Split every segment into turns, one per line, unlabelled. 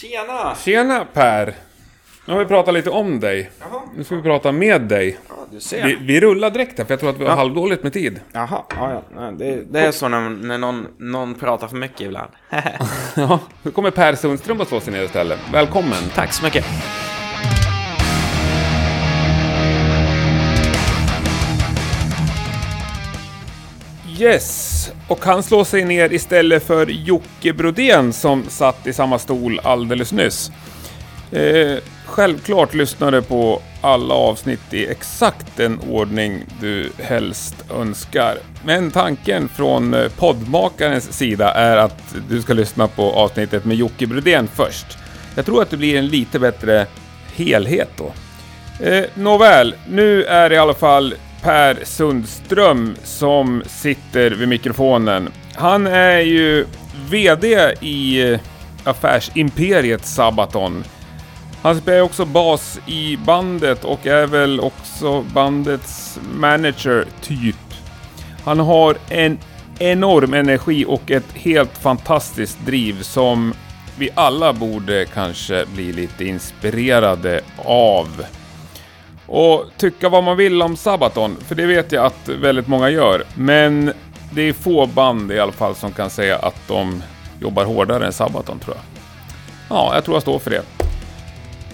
Tjena!
Tjena Per! Nu har vi pratat lite om dig.
Jaha,
Nu ska vi prata med dig.
ja, du ser.
Vi, vi rullar direkt här för jag tror att vi har
Ja.
halvdåligt med tid.
Jaha, ja, ja. Det, det är så när, när någon, någon pratar för mycket ibland.
Ja, nu kommer Per Sundström att slå sig ner istället. Välkommen!
Tack så mycket.
Yes! Och han slår sig ner istället för Jocke Brodén som satt i samma stol alldeles nyss. Eh, självklart lyssnar du på alla avsnitt i exakt den ordning du helst önskar. Men tanken från eh, poddmakarens sida är att du ska lyssna på avsnittet med Jocke Brodén först. Jag tror att det blir en lite bättre helhet då. Eh, nåväl, nu är det i alla fall Per Sundström som sitter vid mikrofonen. Han är ju VD i affärsimperiet Sabaton. Han spelar också bas i bandet och är väl också bandets manager, typ. Han har en enorm energi och ett helt fantastiskt driv som vi alla borde kanske bli lite inspirerade av. Och tycka vad man vill om Sabaton, för det vet jag att väldigt många gör. Men det är få band i alla fall som kan säga att de jobbar hårdare än Sabaton tror jag. Ja, jag tror jag står för det.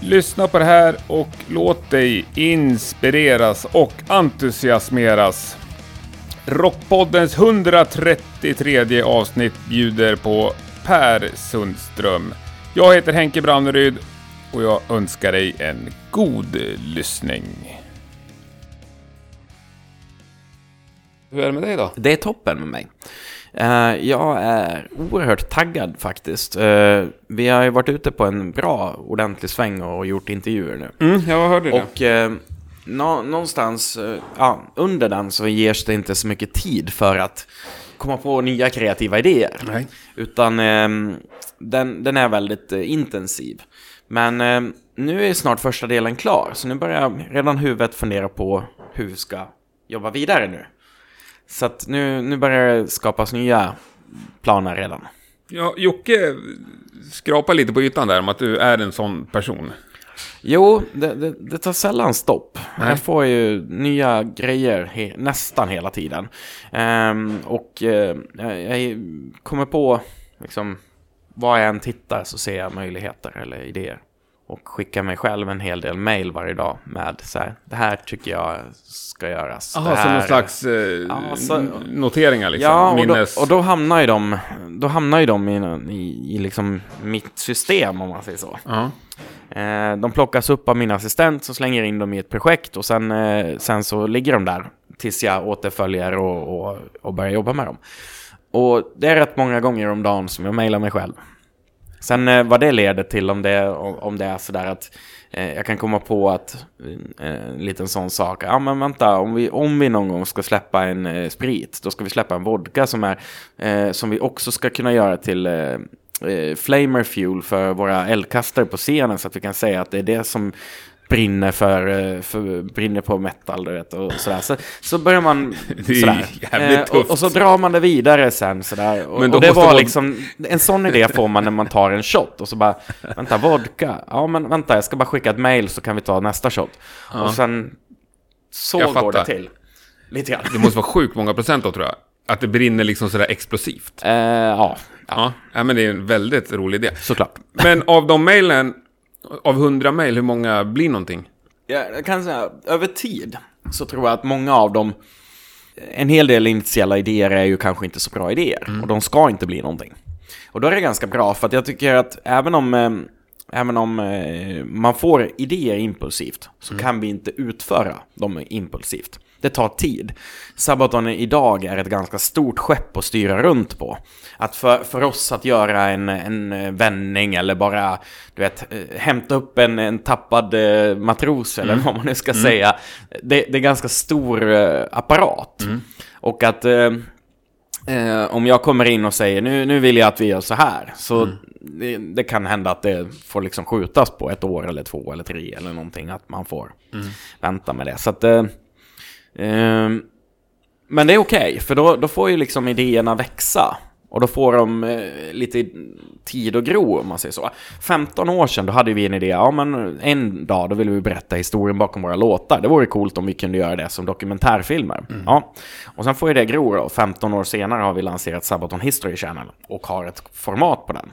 Lyssna på det här och låt dig inspireras och entusiasmeras. Rockpoddens 133 avsnitt bjuder på Per Sundström. Jag heter Henke Branneryd och jag önskar dig en god lyssning. Hur är det med dig då?
Det är toppen med mig. Eh, jag är oerhört taggad faktiskt. Eh, vi har ju varit ute på en bra, ordentlig sväng och gjort intervjuer nu.
Mm, jag hörde det.
Och eh, nå- någonstans ja, under den så ges det inte så mycket tid för att komma på nya kreativa idéer.
Nej.
Utan ehm, den, den är väldigt intensiv. Men ehm, nu är snart första delen klar, så nu börjar redan huvudet fundera på hur vi ska jobba vidare nu. Så att nu, nu börjar det skapas nya planer redan.
Ja, Jocke skrapar lite på ytan där om att du är en sån person.
Jo, det, det, det tar sällan stopp.
Nej.
Jag får ju nya grejer he, nästan hela tiden. Ehm, och eh, jag, jag kommer på, liksom, vad jag än tittar så ser jag möjligheter eller idéer. Och skickar mig själv en hel del mail varje dag med så här, det här tycker jag ska göras.
Jaha, som någon slags eh,
Ja, så-
noteringar liksom?
Ja, och då,
Minnes...
och då hamnar ju de, då hamnar ju de i, i, i liksom mitt system om man säger så.
Ja.
Eh, de plockas upp av min assistent så slänger jag in dem i ett projekt och sen, eh, sen så ligger de där tills jag återföljer och, och, och börjar jobba med dem. Och det är rätt många gånger om dagen som jag mejlar mig själv. Sen eh, vad det leder till om det, om, det är sådär att eh, jag kan komma på att eh, en liten sån sak, ja men vänta, om vi, om vi någon gång ska släppa en eh, sprit, då ska vi släppa en vodka som, är, eh, som vi också ska kunna göra till eh, eh flamer fuel för våra eldkastare på scenen så att vi kan säga att det är det som brinner för, eh, för brinner på metal du vet, och sådär. Så, så börjar man
Det är
sådär.
jävligt
och, och så drar man det vidare sen sådär. Och, och det var
vod-
liksom, en sån idé får man när man tar en shot och så bara, vänta, vodka? Ja men vänta, jag ska bara skicka ett mail så kan vi ta nästa shot.
Ja.
Och sen, så
Jag
går det
fattar.
till. Lite grann.
Det måste vara sjukt många procent då tror jag. Att det brinner liksom sådär explosivt.
Eh, ja,
Ja, ja men det är en väldigt rolig idé.
såklart.
Men av de mejlen, av hundra mejl, hur många blir någonting?
Jag kan säga, över tid så tror jag att många av dem, en hel del initiala idéer är ju kanske inte så bra idéer. Och de ska inte bli någonting. Och då är det ganska bra, för att jag tycker att även om, eh, även om eh, man får idéer impulsivt, så kan vi inte utföra dem impulsivt. Det tar tid. Sabaton idag är ett ganska stort skepp att styra runt på. Att för, för oss att göra en, en vändning eller bara, du vet, eh, hämta upp en, en tappad eh, matros eller vad man nu ska säga. Det, det är ganska stor eh, apparat. Och att eh, eh, om jag kommer in och säger nu, nu vill jag att vi gör så här. Så det, det kan hända att det får liksom skjutas på ett år eller två eller tre eller någonting. Att man får vänta med det. Så att... Eh, Ehm, men det är okej, för då, då får ju liksom idéerna växa. Och då får de eh, lite tid att gro, om man säger så. 15 år sedan, då hade vi en idé, ja men en dag, då ville vi berätta historien bakom våra låtar. Det vore coolt om vi kunde göra det som dokumentärfilmer. Mm. Ja. Och sen får ju det gro då. 15 år senare har vi lanserat Sabaton History Channel och har ett format på den.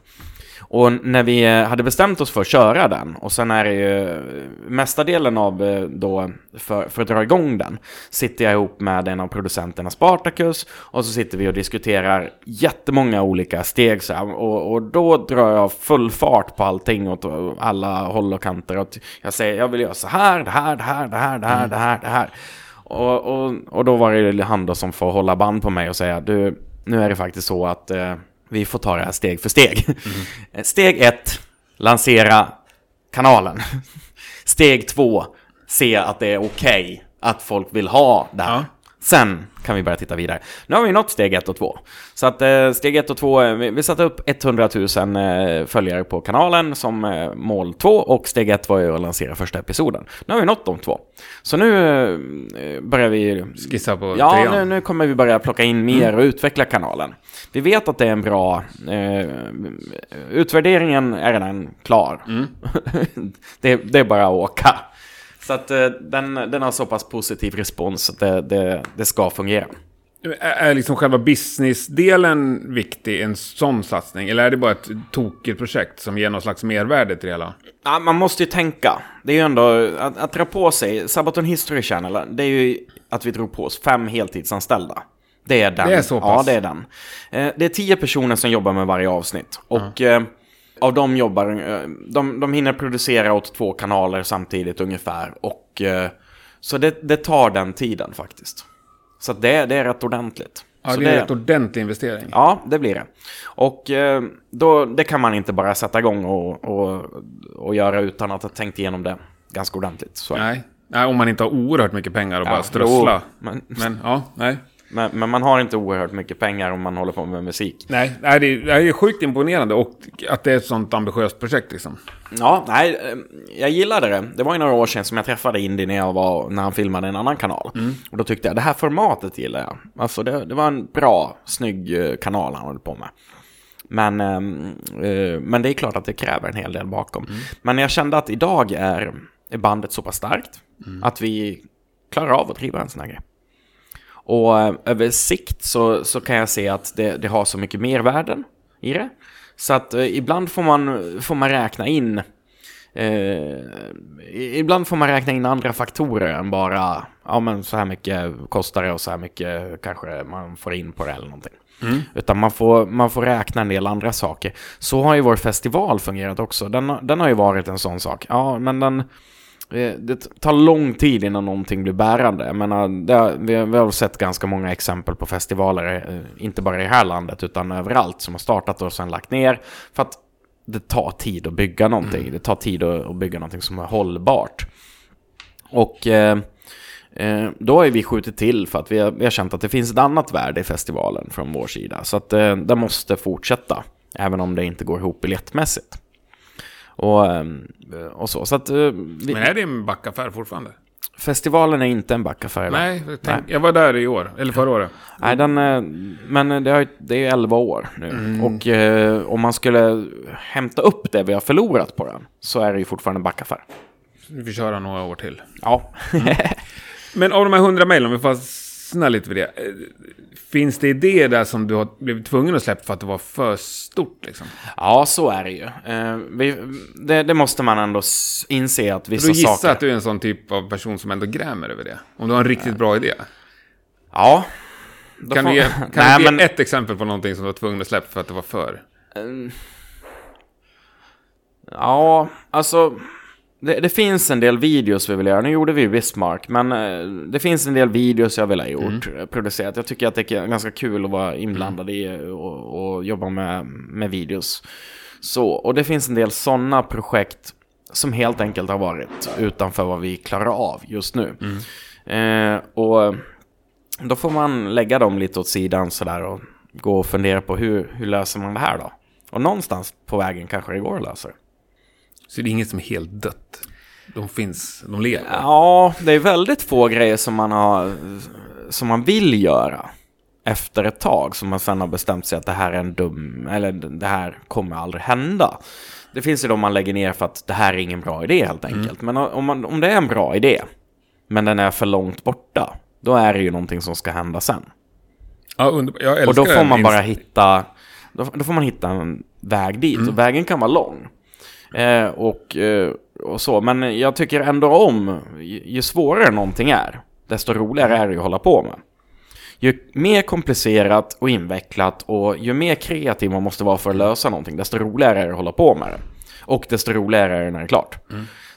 Och när vi eh, hade bestämt oss för att köra den, och sen är det ju eh, mesta delen av eh, då, för, för att dra igång den, sitter jag ihop med en av producenterna Spartacus, och så sitter vi och diskuterar jättemånga olika steg så här, och, och då drar jag full fart på allting åt alla håll och kanter. Och jag säger, jag vill göra så här, det här, det här, det här, det här, det här, det här. Och, och, och då var det han då som får hålla band på mig och säga, du, nu är det faktiskt så att eh, vi får ta det här steg för steg. Mm. Steg ett, lansera kanalen. Steg två, se att det är okej okay att folk vill ha det här. Ja. Sen kan vi börja titta vidare. Nu har vi nått steg 1 och 2. Så att eh, steg 1 och 2, eh, vi, vi satte upp 100 000 eh, följare på kanalen som eh, mål 2 och steg 1 var ju att lansera första episoden. Nu har vi nått de två. Så nu börjar vi...
Skissa på
Ja, nu, nu, kommer vi börja plocka in mer mm. och utveckla kanalen. Vi vet att det är en bra... Utvärderingen är redan klar. Mm. det, det är bara att åka. Så att eh, den, den har så pass positiv respons att det, det, det ska fungera.
Är liksom själva businessdelen viktig i en sån satsning? Eller är det bara ett tokigt projekt som ger någon slags mervärde till det hela?
Ja, man måste ju tänka. Det är ju ändå att, att dra på sig. Sabaton History Channel, det är ju att vi drog på oss fem heltidsanställda. Det är den.
Det är så pass?
Ja, det är den. Eh, det är tio personer som jobbar med varje avsnitt. Och mm av dem jobbar, eh, de, de hinner producera åt två kanaler samtidigt ungefär. Och, eh, så det, det tar den tiden faktiskt. Så det, det är rätt ordentligt.
Ja, det är en rätt ordentlig investering.
Ja, det blir det. Och eh, då, det kan man inte bara sätta igång och, och, och göra utan att ha tänkt igenom det ganska ordentligt. Så.
Nej. nej, om man inte har oerhört mycket pengar och ja, bara strössla. Men, men ja, nej.
Men, men, man har inte oerhört mycket pengar om man håller på med musik.
Nej, nej det, är, det är sjukt imponerande och att det är ett sånt ambitiöst projekt liksom.
Ja, nej, eh, jag gillade det. Det var ju några år sedan som jag träffade Indy när, jag var, när han filmade en annan kanal. Mm. Och då tyckte jag, det här formatet gillar jag. Alltså det, det var en bra, snygg eh, kanal han höll på med. Men, eh, men det är klart att det kräver en hel del bakom. Mm. Men jag kände att idag är bandet så pass starkt mm. att vi klarar av att driva en sån här grej. Och eh, över sikt så, så kan jag se att det, det har så mycket mervärden i det. Så att eh, ibland får man, får man räkna in eh, ibland får man räkna in andra faktorer än bara ja men så här mycket kostar det och så här mycket kanske man får in på det eller någonting. Mm. Utan man får, man får räkna en del andra saker. Så har ju vår festival fungerat också. Den, den har ju varit en sån sak. Ja, men den, det tar lång tid innan någonting blir bärande. Jag menar, det, vi, vi har sett ganska många exempel på festivaler, eh, inte bara i det här landet utan överallt, som har startat och sen lagt ner. För att det tar tid att bygga någonting. Mm. Det tar tid att, bygga någonting som är hållbart. Och eh, eh, då har vi skjutit till för att vi har, vi har känt att det finns ett annat värde i festivalen från vår sida. Så att eh, det måste fortsätta, även om det inte går ihop biljettmässigt. Och, ehm, och så. så att, eh,
vi... Men är det en backaffär fortfarande?
Festivalen är inte en backaffär.
Nej, jag, tänk, Nej. jag var där i år, eller förra året.
Nej, den, men det, har, det är 11 år nu. Mm. Och eh, om man skulle hämta upp det vi har förlorat på den så är det ju fortfarande en backaffär.
Vi får köra några år till.
Ja.
mm. Men av de här 100 mejlen, om vi får fastna lite vid det. Eh, finns det idéer där som du har blivit tvungen att släppa för att det var för stort? Liksom?
Ja, så är det ju. Eh, vi, det, det, måste man ändå inse att vissa saker... Du
gissar
saker...
att du är en sån typ av person som ändå grämer över det? Om du har en riktigt bra idé?
Ja.
Kan får... du ge, kan Nej, du ge men... ett exempel på någonting som du var tvungen att släppa för att det var för? Um...
Ja, alltså... Det, det, finns en del videos vi vill göra. Nu gjorde vi Bismarck, men eh, det finns en del videos jag vill ha gjort, mm. producerat. Jag tycker att det är ganska kul att vara inblandad mm. i och, och, jobba med, med videos. Så, och det finns en del sådana projekt som helt enkelt har varit utanför vad vi klarar av just nu. Mm. Eh, och då får man lägga dem lite åt sidan sådär och gå och fundera på hur, hur löser man det här då? Och någonstans på vägen kanske det går att lösa det.
Så det är inget som är helt dött? De finns, de lever?
Ja, det är väldigt få grejer som man har, som man vill göra. efter ett tag som man sen har bestämt sig att det här är en dum, eller det här kommer aldrig hända. Det finns ju de man lägger ner för att det här är ingen bra idé helt enkelt. Men om, man, om det är en bra idé, men den är för långt borta, då är det ju någonting som ska hända sen.
Ja,
Och då får man bara hitta, då, då får man hitta en väg dit. Och vägen kan vara lång. Eh, och, eh, och så, men jag tycker ändå om, ju, ju svårare någonting är, desto roligare är det att hålla på med. Ju mer komplicerat och invecklat och ju mer kreativ man måste vara för att lösa någonting, desto roligare är det att hålla på med det. Och desto roligare är det när det är klart.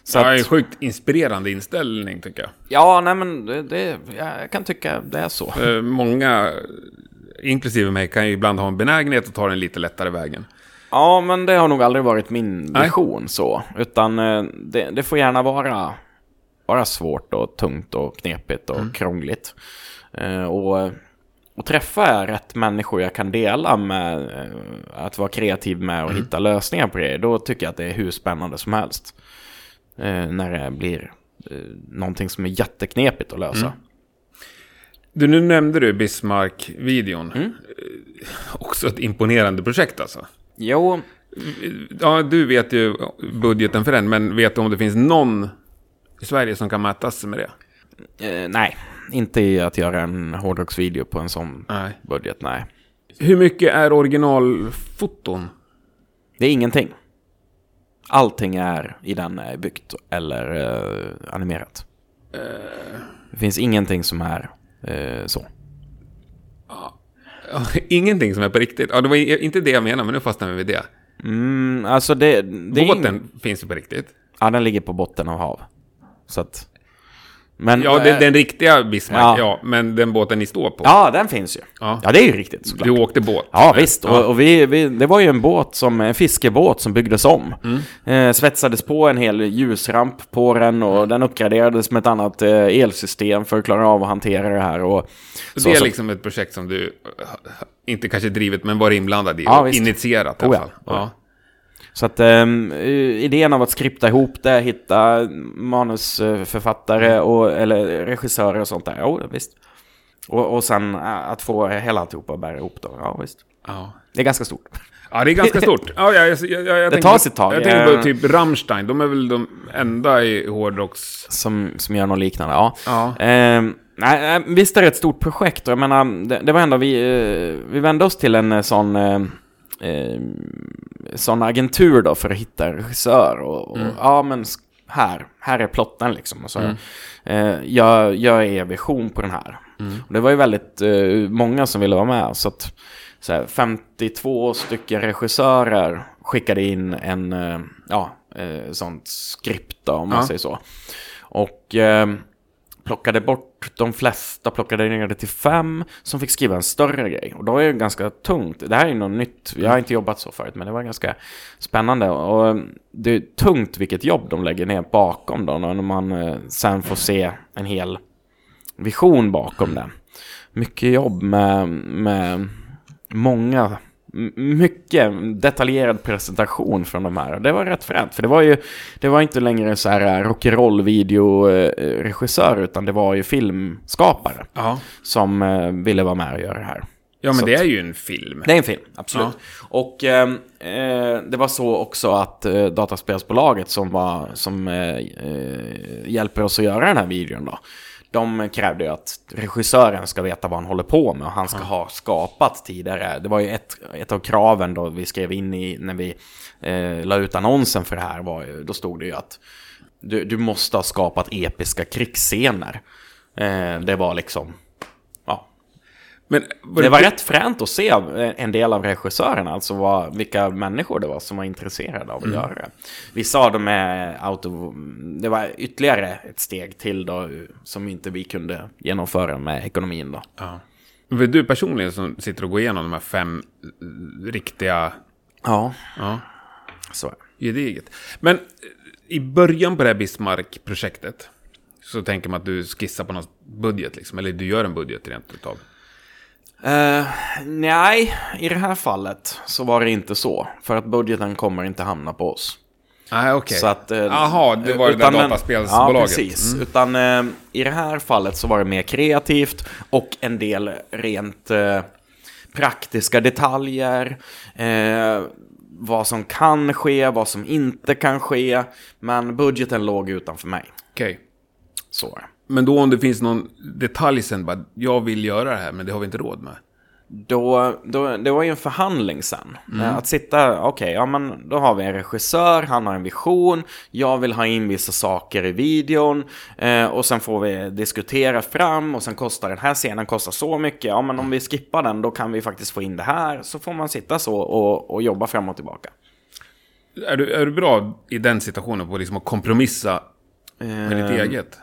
Så
Ja, det är en sjukt inspirerande inställning tycker jag.
ja, nej men det, det, jag kan tycka det är så.
Eh, Många, inklusive mig, kan ju ibland ha en benägenhet att ta den lite lättare vägen.
Ja, men det har nog aldrig varit min
Nej.
vision så. Utan eh, det, det får gärna vara, vara svårt och tungt och knepigt och krångligt. Eh, och, och träffa rätt människor jag kan dela med, eh, att vara kreativ med och hitta lösningar på det. Då tycker jag att det är hur spännande som helst. Eh, när det blir eh, någonting som är jätteknepigt att lösa.
Du, nu nämnde du Bismarck-videon.
Mm.
Eh, Också ett imponerande projekt alltså.
Jo,
Ja, du vet ju budgeten för den, men vet du om det finns någon i Sverige som kan mätas med det?
eh, nej. Inte i att göra en hårdrocksvideo på en sån
Nej.
budget, nej.
Hur mycket är originalfoton?
Det är ingenting. Allting är i den är byggt eller eh, animerat. Det finns ingenting som är eh, så.
Ja, Ingenting som är på riktigt. Ja, det var inte det jag menade, men nu fastnar vi vid det.
Mm, alltså det... det
Båten
ing-
finns ju på riktigt.
Ja, den ligger på botten av hav. Så att... Men...
Ja, den, den riktiga Bismarck,
Ja.
ja. men den båten ni står på.
Ja, den finns ju.
Ja.
Ja, det är ju riktigt såklart.
Du åkte båt.
Ja, visst. Och, och vi, vi, det var ju en båt som, en fiskebåt som byggdes om.
Mm.
Eh, svetsades på en hel ljusramp på den och den uppgraderades med ett annat eh, elsystem för att klara av att hantera det här. Och,
Så det är
så-
liksom ett projekt som du, eh, inte kanske drivit, men varit inblandad i
Ja,
och
visst.
initierat i
Oh,
alla fall.
Oh, ja. Så att eh, idén av att skripta ihop det, hitta manusförfattare och, eller regissörer och sånt där, jo visst. Och, och sen eh, att få hela alltihopa att bära ihop då, ja visst.
Ja.
Det är ganska stort.
Ja, det är ganska stort. Ja, jag, jag, jag,
Det tar sitt tag.
Jag tänker på
Eh.
typ Rammstein, de är väl de enda i hårdrocks...
Som, som gör något liknande, ja.
Ja.
Ehm, nej, eh, visst är det ett stort projekt och jag menar, det, det var ändå vi, vi vände oss till en sån, eh, sån agentur då för att hitta regissör och, och ja men här, här är plotten liksom. Och så, eh, jag, jag är vision på den här. Och det var ju väldigt eh, många som ville vara med så att så här, 52 stycken regissörer skickade in en, eh, ja, eh, sånt skript då, om man
Ja.
säger så. Och eh, plockade bort de flesta, plockade ner det till fem som fick skriva en större grej. Och då är det ganska tungt. Det här är något nytt. Jag har inte jobbat så förut, men det var ganska spännande. Och eh, det är tungt vilket jobb de lägger ner bakom då, när man eh, sen får se en hel vision bakom det. Mycket jobb med, med många, mycket detaljerad presentation från de här. Det var rätt fränt, för det var ju, det var inte längre så här rock'n'roll videoregissör, utan det var ju filmskapare
Ja.
som eh, ville vara med och göra det här.
Ja, men
Så
det är ju en film.
Det är en film, absolut. Och ehm, eh, det var så också att eh, dataspelsbolaget som, var, som eh, hjälper oss att göra den här videon då. De krävde ju att regissören ska veta vad han håller på med och han ska ha skapat tidigare. Det var ju ett, ett av kraven då vi skrev in i när vi eh, la ut annonsen för det här. Var ju, då stod det ju att du, du måste ha skapat episka krigsscener. Eh, det var liksom,
Men
det var rätt fränt att se en del av regissörerna, alltså vad, vilka människor det var som var intresserade av att göra det. Vissa av dem är auto... Det var ytterligare ett steg till då, som inte vi kunde genomföra med ekonomin då.
Ja. Men du personligen som sitter och går igenom de här fem eh, riktiga...
Ja,
Ja,
så är det.
gediget. Men eh, i början på det här Bismarck-projektet så tänker man att du skissar på någon budget, liksom. Eller du gör en budget rent utav.
Eh, nej, i det här fallet så var det inte så. För att budgeten kommer inte hamna på oss.
Nej, okej.
Så att... eh,
Jaha, det var det där
utan
dataspelsbolaget.
Ja, precis.
Mm.
Utan eh, i det här fallet så var det mer kreativt och en del rent eh, praktiska detaljer. Eh, vad som kan ske, vad som inte kan ske. Men budgeten låg utanför mig.
Okej.
Så är det.
Men då om det finns någon detalj sen, bara, jag vill göra det här, men det har vi inte råd med.
Då, då, det var ju en förhandling sen. Eh, Att sitta, okej, ja men då har vi en regissör, han har en vision, jag vill ha in vissa saker i videon eh, och sen får vi diskutera fram och sen kostar den här scenen kostar så mycket, ja men om vi skippar den då kan vi faktiskt få in det här. Så får man sitta så och, och jobba fram och tillbaka.
Är du, är du bra i den situationen på liksom att kompromissa med ditt eget?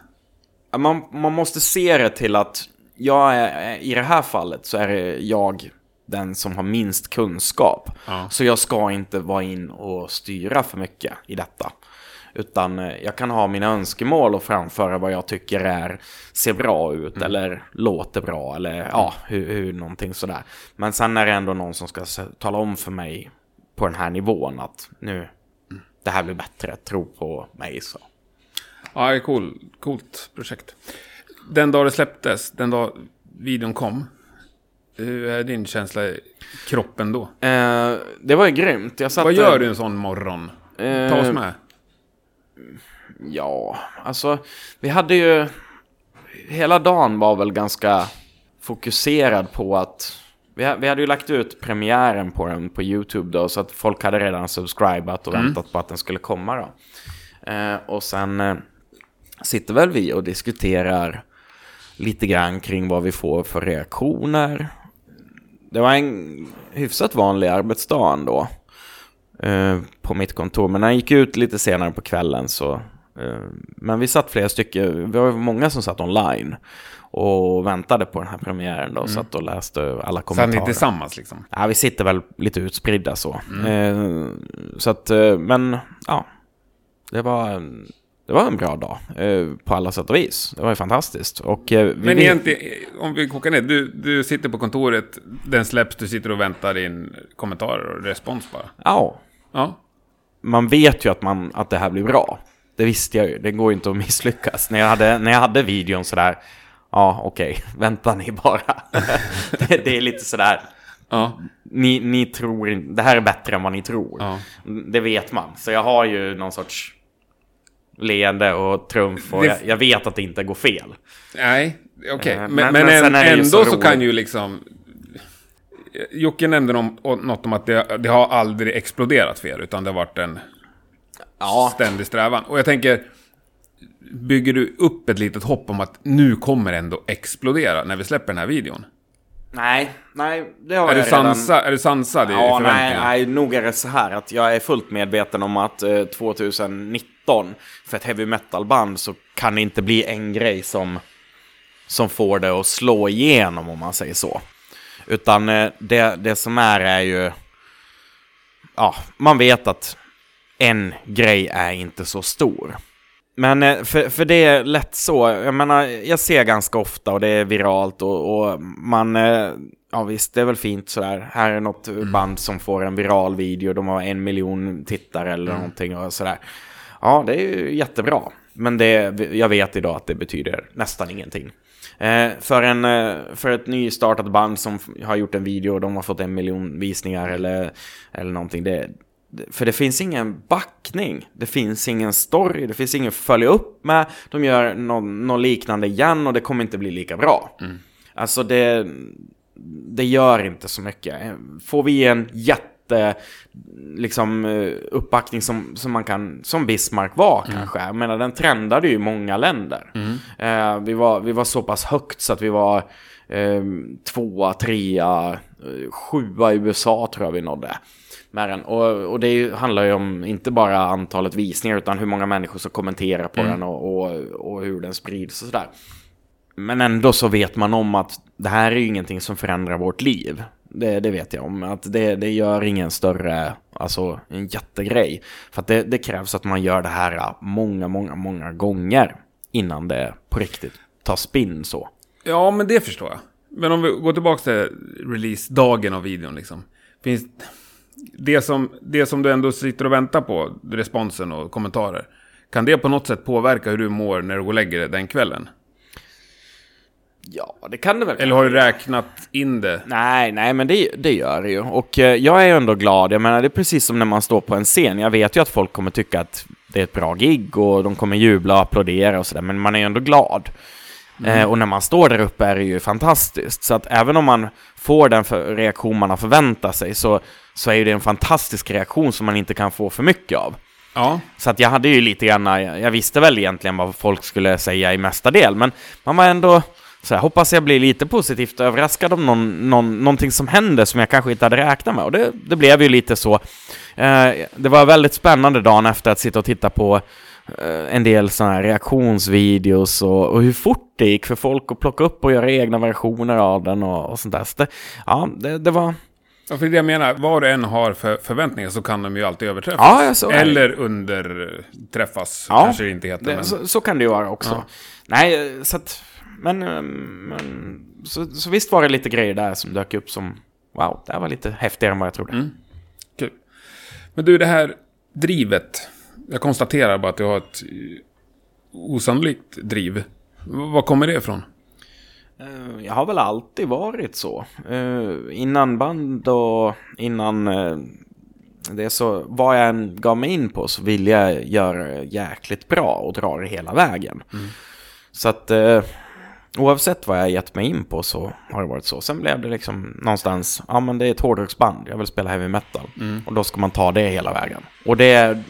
Man, man måste se det till att jag är, i det här fallet så är det jag den som har minst kunskap.
Ja.
Så jag ska inte vara in och styra för mycket i detta. Utan eh, jag kan ha mina önskemål och framföra vad jag tycker är, ser bra ut eller låter bra eller ja, hur, hur någonting sådär. Men sen är det ändå någon som ska tala om för mig på den här nivån att nu, det här blir bättre, tro på mig så.
Ja, det är cool, coolt projekt. Den dag det släpptes, den dag videon kom, hur är din känsla i kroppen då?
Eh, det var ju grymt. Jag satt
Vad gör du en sån morgon? Ta oss
Eh,
med.
Ja, alltså vi hade ju... Hela dagen var väl ganska fokuserad på att... Vi, ha- vi hade ju lagt ut premiären på den på YouTube då, så att folk hade redan subscribat och väntat på att den skulle komma då. Eh, och sen eh, sitter väl vi och diskuterar lite grann kring vad vi får för reaktioner. Det var en hyfsat vanlig arbetsdag ändå eh, på mitt kontor. Men när jag gick ut lite senare på kvällen så... Eh, men vi satt flera stycken, vi var många som satt online och väntade på den här premiären då. Satt och läste alla
Satt ni
kommentarer.
tillsammans liksom?
Ja, vi sitter väl lite utspridda så. Eh, så att, eh, men ja. Det var, det var en bra dag eh, på alla sätt och vis. Det var ju fantastiskt. Och, eh, vi
Men
vill-
egentligen, om vi kokar ner, du, du sitter på kontoret, den släpps, du sitter och väntar in kommentarer och respons bara.
Ja,
Ja.
man vet ju att, man, att det här blir bra. Det visste jag ju, det går ju inte att misslyckas. När jag hade, när jag hade videon sådär, ja okej, vänta ni bara. det, det är lite sådär,
Ja.
ni, ni tror det här är bättre än vad ni tror.
Ja.
Det vet man. Så jag har ju någon sorts leende och trumf och
Det-
jag, jag vet att det inte går fel.
Nej, okej.
Eh,
men,
men-
men,
men det
ändå
så
så, kan ju liksom... Jocke nämnde något om att det, det har aldrig exploderat för er, utan det har varit en
Ja,
ständig strävan. Och jag tänker, bygger du upp ett litet hopp om att nu kommer ändå explodera när vi släpper den här videon?
nej, nej, det har
Är du,
jag redan...
sansa, är du sansad i
Ja, nej,
förväntningarna?
nej, nog är det så här att jag är fullt medveten om att eh, 2019 för ett heavy metal-band så kan det inte bli en grej som, som får det att slå igenom om man säger så. Utan eh, det, det som är är ju, ja, man vet att en grej är inte så stor. Men eh, för, för det är lätt så, jag menar, jag ser ganska ofta och det är viralt och, och man, eh, ja visst det är väl fint sådär, här är något band som får en viral video, de har en miljon tittare eller någonting och sådär. Ja, det är ju jättebra. Men det, jag vet idag att det betyder nästan ingenting. Eh, för, en, eh, för ett nystartat band som har gjort en video och de har fått en miljon visningar eller, eller någonting. Det, för det finns ingen backning. Det finns ingen story. Det finns ingen följa upp med. De gör någon, någon liknande igen och det kommer inte bli lika bra. Alltså det, det gör inte så mycket. Får vi en jätte liksom eh, uppbackning som, som man kan, som Bismarck var kanske. Jag menar den trendade ju i många länder. Eh, vi, var, vi var så pass högt så att vi var eh, tvåa, trea, eh, sjua i USA tror jag vi nådde. Med den. Och, och det ju- handlar ju om inte bara antalet visningar utan hur många människor som kommenterar på den och, och, och hur den sprids och sådär. Men ändå så vet man om att det här är ju ingenting som förändrar vårt liv. Det, det vet jag om. Att det, det gör ingen större, alltså en jättegrej. För att det, det krävs att man gör det här många, många, många gånger innan det på riktigt tar spinn så.
Ja, men det förstår jag. Men om vi går tillbaka till release-dagen av videon liksom. Finns, det som, det som du ändå sitter och väntar på, responsen och kommentarer. Kan det på något sätt påverka hur du mår när du går och lägger dig den kvällen?
Ja, det kan det väl.
Eller har du räknat in det?
Nej, nej, men det, det gör det ju. Och eh, jag är ju ändå glad. Jag menar, det är precis som när man står på en scen. Jag vet ju att folk kommer tycka att det är ett bra gig och de kommer jubla och applådera och sådär, men man är ju ändå glad. Eh, och när man står där uppe är det ju fantastiskt. Så att även om man får den reaktion man har förväntat sig så, så är ju det en fantastisk reaktion som man inte kan få för mycket av.
Ja.
Så att jag hade ju lite grann, jag visste väl egentligen vad folk skulle säga i mesta del, men man var ändå så här, hoppas jag blir lite positivt överraskad om någon, någon, någonting som händer som jag kanske inte hade räknat med. Och det, det blev ju lite så. Eh, det var väldigt spännande dagen efter att sitta och titta på eh, en del sådana här reaktionsvideos och, och hur fort det gick för folk att plocka upp och göra egna versioner av den och, och sånt där. Så det, ja, det, det var...
Ja, för det jag menar, vad du än har för förväntningar så kan de ju alltid överträffas.
Ja.
Eller underträffas,
Ja,
kanske det inte heter.
Det,
men...
så, så kan det ju vara också.
Ja.
Nej, så att... Men, eh, men så, så visst var det lite grejer där som dök upp som... Wow, det här var lite häftigare än vad jag trodde.
Mm. Kul. Men du, det här drivet. Jag konstaterar bara att du har ett eh, osannolikt driv. Var kommer det ifrån?
Eh, Jag har väl alltid varit så. Eh, Innan band och innan eh, det så, vad jag än gav mig in på så ville jag göra jäkligt bra och dra det hela vägen. Så att eh, oavsett vad jag gett mig in på så har det varit så. Sen blev det liksom någonstans, ja men det är ett hårdrocksband, jag vill spela heavy metal. Och då ska man ta det hela vägen. Och det,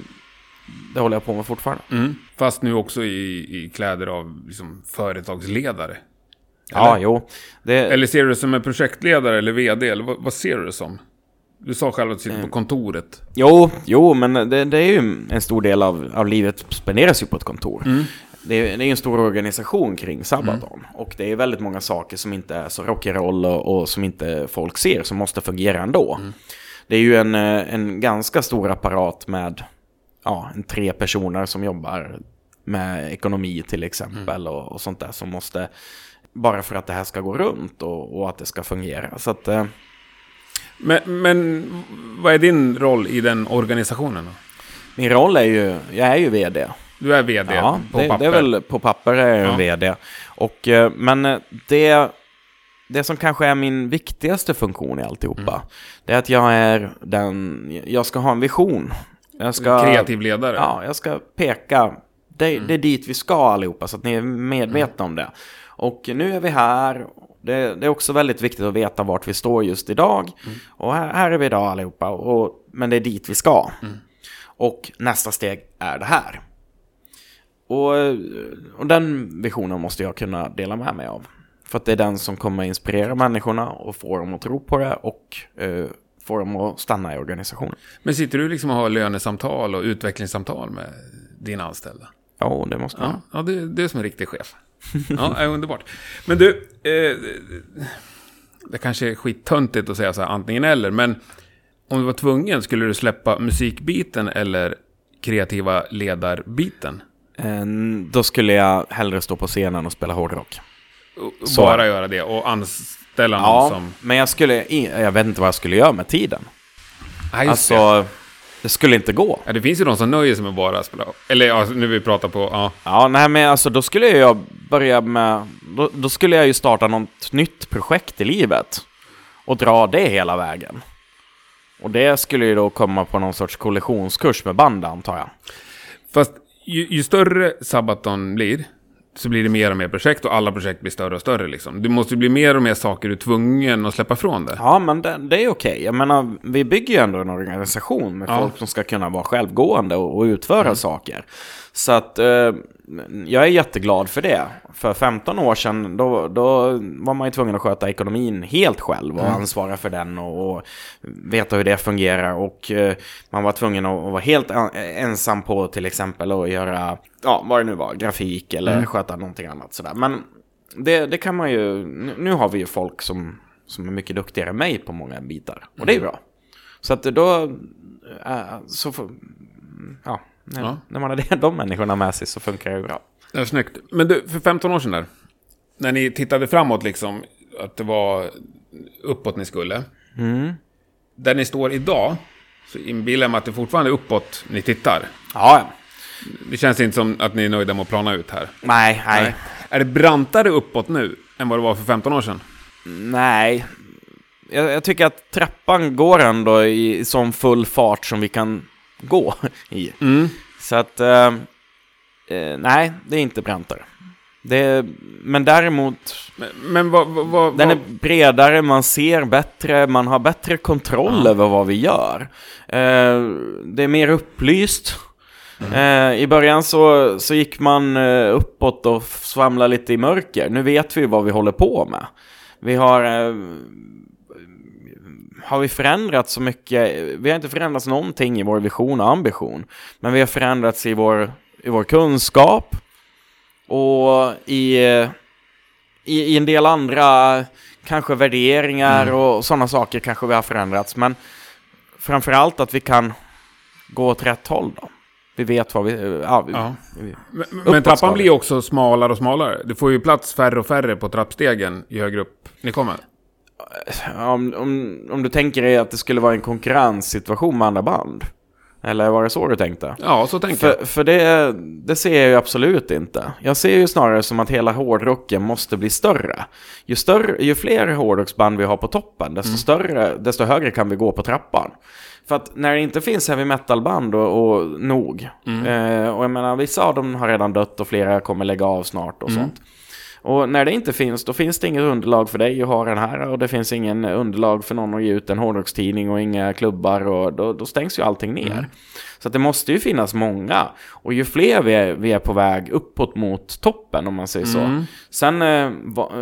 det håller jag på med fortfarande.
Mm. Fast nu också i, i kläder av liksom, företagsledare.
Ja, jo. Det,
Eller ser du det som en projektledare eller vd? Eller vad, vad ser du det som? Du sa själv att du sitter
Mm.
på kontoret.
Jo, jo, men det, det är ju en stor del av, av livet spenderas ju på ett kontor. Det, är, det är en stor organisation kring Sabaton. Och det är väldigt många saker som inte är så rock'n'roll och, och som inte folk ser, som måste fungera ändå. Det är ju en, eh, en ganska stor apparat med ja, en tre personer som jobbar med ekonomi till exempel och, och sånt där som måste, bara för att det här ska gå runt och, och att det ska fungera. Så att, eh,
Men, men vad är din roll i den organisationen? Då?
min roll är ju, jag är ju vd.
Du är vd
Ja,
på
det,
papper.
det är väl på papper är jag en
Ja.
vd. Och, eh, men eh, det, det som kanske är min viktigaste funktion i alltihopa,
Mm.
det är att jag är den, jag ska ha en vision. Jag ska,
Kreativ ledare.
Ja, jag ska peka. Det,
Mm.
det är dit vi ska allihopa, så att ni är medvetna om det. Och nu är vi här. Det, det är också väldigt viktigt att veta vart vi står just idag.
Mm.
Och här, här är vi idag allihopa. Och, men det är dit vi ska.
Mm.
Och nästa steg är det här. Och, och den visionen måste jag kunna dela med mig av. För att det är den som kommer inspirera människorna och få dem att tro på det och eh, få dem att stanna i organisationen.
Men sitter du liksom och har lönesamtal och utvecklingssamtal med dina anställda?
Ja, det måste man.
Ja, ja det, det är som en riktig chef. Ja, är underbart. Men du, eh, det kanske är skittöntigt att säga så här antingen eller, men om du var tvungen, skulle du släppa musikbiten eller kreativa ledarbiten?
Eh, Då skulle jag hellre stå på scenen och spela hårdrock. Så.
Bara göra det och anställa någon
Ja,
som...
men jag skulle, jag vet inte vad jag skulle göra med tiden.
Ja, just det.
Alltså, det skulle inte gå.
Ja, det finns ju de som nöjer sig med bara spela. Eller ja, nu vi pratar på... Ja.
Ja, nej men alltså då skulle jag börja med, då, då skulle jag ju starta något nytt projekt i livet. Och dra det hela vägen. Och det skulle ju då komma på någon sorts kollisionskurs med band antar jag.
Fast ju, ju större Sabaton blir, så blir det mer och mer projekt och alla projekt blir större och större liksom. Det måste bli mer och mer saker du är tvungen att släppa från det.
Ja, men det, det är okej. Jag menar, vi bygger ju ändå en organisation med
Ja.
folk som ska kunna vara självgående och, och utföra saker. Så att eh, jag är jätteglad för det. För 15 år sedan, då, då var man ju tvungen att sköta ekonomin helt själv och ansvara för den och, och veta hur det fungerar. Och eh, man var tvungen att, att vara helt en- ensam på till exempel att göra, ja, vad det nu var, grafik eller sköta någonting annat sådär. Men det, det kan man ju, nu- har vi ju folk som, som är mycket duktigare än mig på många bitar. Och det är ju bra. Så att då, äh, så får, ja, när,
Ja.
när man har de människorna med sig så funkar det ju bra.
Ja, snyggt. Men du, för 15 år sedan där, när ni tittade framåt liksom, att det var uppåt ni skulle.
Mm.
Där ni står idag, så inbillar jag mig att det fortfarande är uppåt ni tittar.
Ja,
Det känns inte som att ni är nöjda med att plana ut här.
nej, nej,
Är det brantare uppåt nu än vad det var för 15 år sedan?
nej. Jag, jag tycker att trappan går ändå i, i sån full fart som vi kan gå i. Så att, eh, eh, nej, det är inte brantare. Det, men däremot,
Men, men vad... vad, vad
den är bredare, man ser bättre, man har bättre kontroll över vad vi gör. Eh, det är mer upplyst. Eh, I början så, så gick man eh, uppåt och svamlade lite i mörker. Nu vet vi vad vi håller på med. Vi har... Eh, har vi förändrat så mycket? Vi har inte förändrats någonting i vår vision och ambition. Men vi har förändrats i vår, i vår kunskap. Och i, i, i en del andra kanske värderingar och sådana saker kanske vi har förändrats. Men framförallt att vi kan gå åt rätt håll då. Vi vet vad vi... Ja, vi,
Ja.
vi
Men, trappan blir också smalare och smalare. Det får ju plats färre och färre på trappstegen ju högre upp ni kommer.
Om, om, om du tänker dig att det skulle vara en konkurrenssituation med andra band. Eller var det så du tänkte?
Ja, så tänker jag.
För, för det, det ser jag ju absolut inte. Jag ser ju snarare som att hela hårdrocken måste bli större. Ju, större, ju fler hårdrocksband vi har på toppen, desto, större, desto högre kan vi gå på trappan. För att när det inte finns heavy metal-band och, och nog, eh, och jag menar vissa av dem har redan dött och flera kommer lägga av snart och sånt. Och när det inte finns, då finns det inget underlag för dig att ha den här och det finns ingen underlag för någon att ge ut en hårdrockstidning och inga klubbar och då, då stängs ju allting ner. Så att det måste ju finnas många. Och ju fler vi är, vi är på väg uppåt mot toppen om man säger så. Sen, eh, va, eh,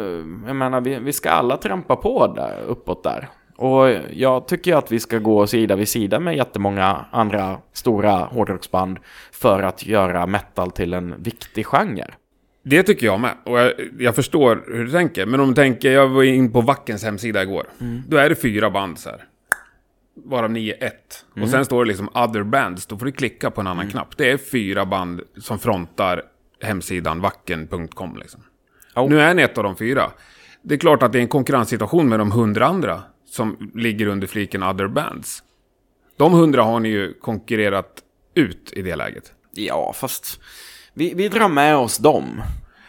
jag menar, vi, vi ska alla trampa på där, uppåt där. Och jag tycker att vi ska gå sida vid sida med jättemånga andra stora hårdrocksband för att göra metal till en viktig genre.
Det tycker jag med. Och jag, jag förstår hur du tänker. Men om du tänker, jag var in på Vackens hemsida igår. Då är det fyra band så här. Varav ni är ett. Och sen står det liksom other bands. Då får du klicka på en annan knapp. Det är fyra band som frontar hemsidan vacken.com liksom.
Jo.
Nu är ni ett av de fyra. Det är klart att det är en konkurrenssituation med de hundra andra som ligger under fliken other bands. De hundra har ni ju konkurrerat ut i det läget.
Ja, fast vi, vi drar med oss dem.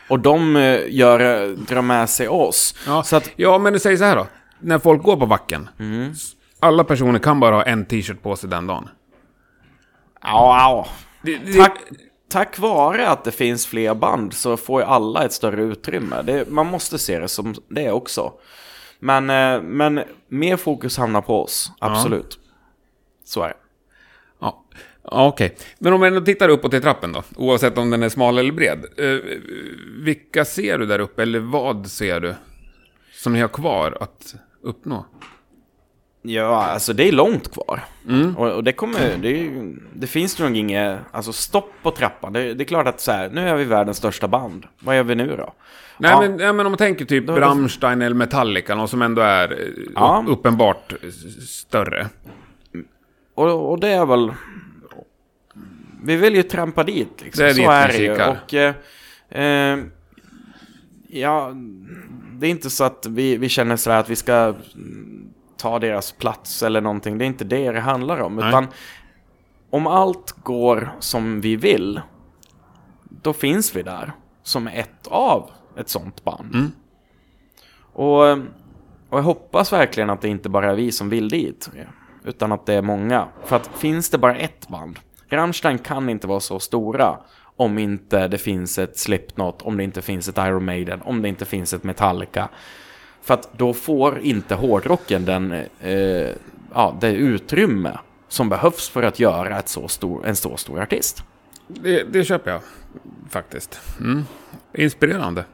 Och de eh, gör, drar med sig oss.
Ja,
Så att,
ja men du säger så här då. När folk går på backen. Alla personer kan bara ha en t-shirt på sig den dagen.
ja, ja. Tack, tack vare att det finns fler band så får ju alla ett större utrymme. Det, man måste se det som det också. Men, eh, men mer fokus hamnar på oss, absolut. Så är det.
Ja, ja okej. Men om vi ändå tittar uppåt i trappen då. Oavsett om den är smal eller bred. Eh, vilka ser du där uppe? Eller vad ser du? Som ni har kvar att uppnå?
Ja, alltså det är långt kvar. Och, och det kommer, det, det finns nog inget, alltså stopp på trappan. Det, det är klart att så här, nu är vi världens största band. Vad gör vi nu då?
Nej,
Ja.
men, ja, men om man tänker typ Rammstein eller Metallica, någon som ändå är eh,
Ja.
upp- uppenbart eh, större.
Och, och det är väl... Vi vill ju trampa dit liksom.
Det är
så är det ju. Och... Eh, eh, ja, det är inte så att vi, vi känner så här att vi ska ta deras plats eller någonting. Det är inte det det handlar om.
Nej.
Utan om allt går som vi vill, då finns vi där som ett av ett sånt band.
Mm.
Och, och jag hoppas verkligen att det inte bara är vi som vill dit. Utan att det är många. För att finns det bara ett band. Rammstein kan inte vara så stora. Om inte det finns ett Slipknot. Om det inte finns ett Iron Maiden. Om det inte finns ett Metallica. För att då får inte hårdrocken den, eh, ja, det utrymme som behövs för att göra ett så stor, en så stor artist.
Det, det köper jag faktiskt. Mm. Inspirerande.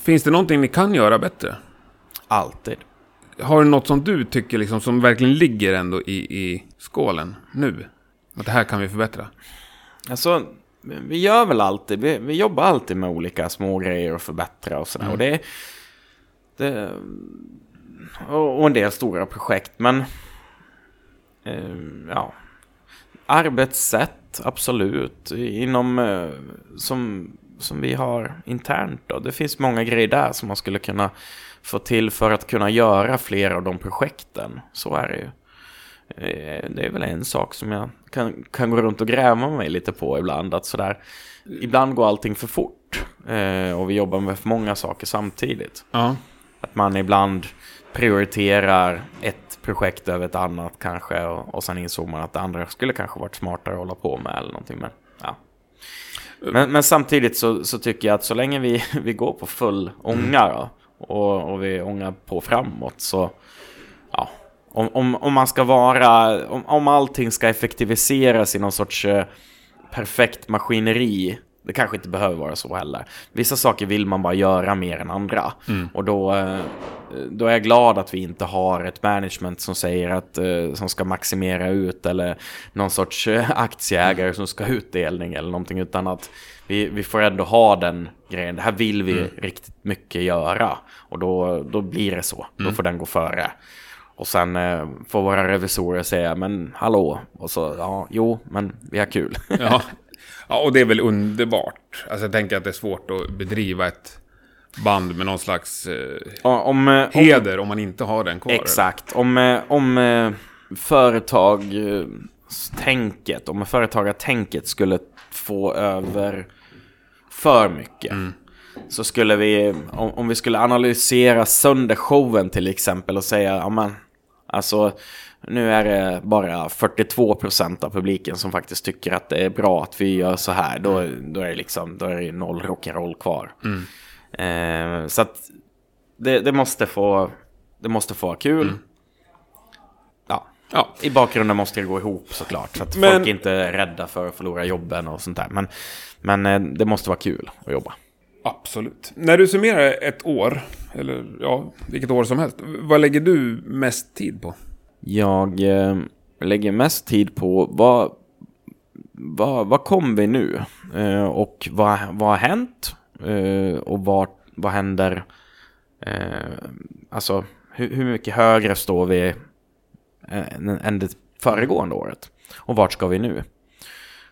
Finns det någonting ni kan göra bättre?
Alltid.
Har du något som du tycker liksom, som verkligen ligger ändå i, i skålen nu? Att det här kan vi förbättra?
Alltså, vi gör väl alltid, vi, vi jobbar alltid med olika små grejer och förbättra och sådär. Och det, det och, och en del stora projekt, men eh, ja, arbetssätt, absolut, inom eh, som, som vi har internt då. Det finns många grejer där som man skulle kunna få till för att kunna göra fler av de projekten. Så är det ju. Eh, Det är väl en sak som jag kan, kan gå runt och gräva mig lite på ibland. Att sådär, ibland går allting för fort. eh, Och vi jobbar med för många saker samtidigt.
Ja.
Att man ibland prioriterar ett projekt över ett annat kanske. Och, och sen insåg man att det andra skulle kanske varit smartare att hålla på med eller någonting. Men, ja. men, men samtidigt så, så tycker jag att så länge vi, vi går på full ånga då, och, och vi ångar på framåt så om, om, om man ska vara, om, om allting ska effektiviseras i någon sorts eh, perfekt maskineri, det kanske inte behöver vara så heller. Vissa saker vill man bara göra mer än andra. Och då, eh, då är jag glad att vi inte har ett management som säger att, eh, som ska maximera ut eller någon sorts aktieägare som ska ha utdelning eller någonting, utan att vi, vi får ändå ha den grejen. Det här vill vi riktigt mycket göra. Och då, då blir det så. Då får den gå före. Och sen eh, får våra revisorer säga, men hallå, och så, ja, jo, men vi har kul.
Ja. ja, och det är väl underbart. Alltså jag tänker att det är svårt att bedriva ett band med någon slags eh,
Ja, om, eh, om,
heder om man inte har den kvar. eller?
exakt, om, eh, om eh, företagstänket, om företagartänket skulle få över för mycket. Så skulle vi, om, om vi skulle analysera sönder showen till exempel och säga, ja men, alltså nu är det bara 42% av publiken som faktiskt tycker att det är bra att vi gör så här. Då, då är det liksom, då är det noll rock'n'roll kvar. Eh, så att det, det måste få, det måste få vara kul. Ja,
Ja.
i bakgrunden måste det gå ihop såklart. Så att
Men-
folk inte är rädda för att förlora jobben och sånt där. Men, men eh, det måste vara kul att jobba.
Absolut. När du summerar ett år, eller ja, vilket år som helst. Vad lägger du mest tid på?
Jag eh, lägger mest tid på vad, vad, vad kom vi nu? Eh, och vad, vad har hänt? Eh, och vad, vad händer? Eh, alltså, hur, hur mycket högre står vi eh, än, än det föregående året? Och vart ska vi nu?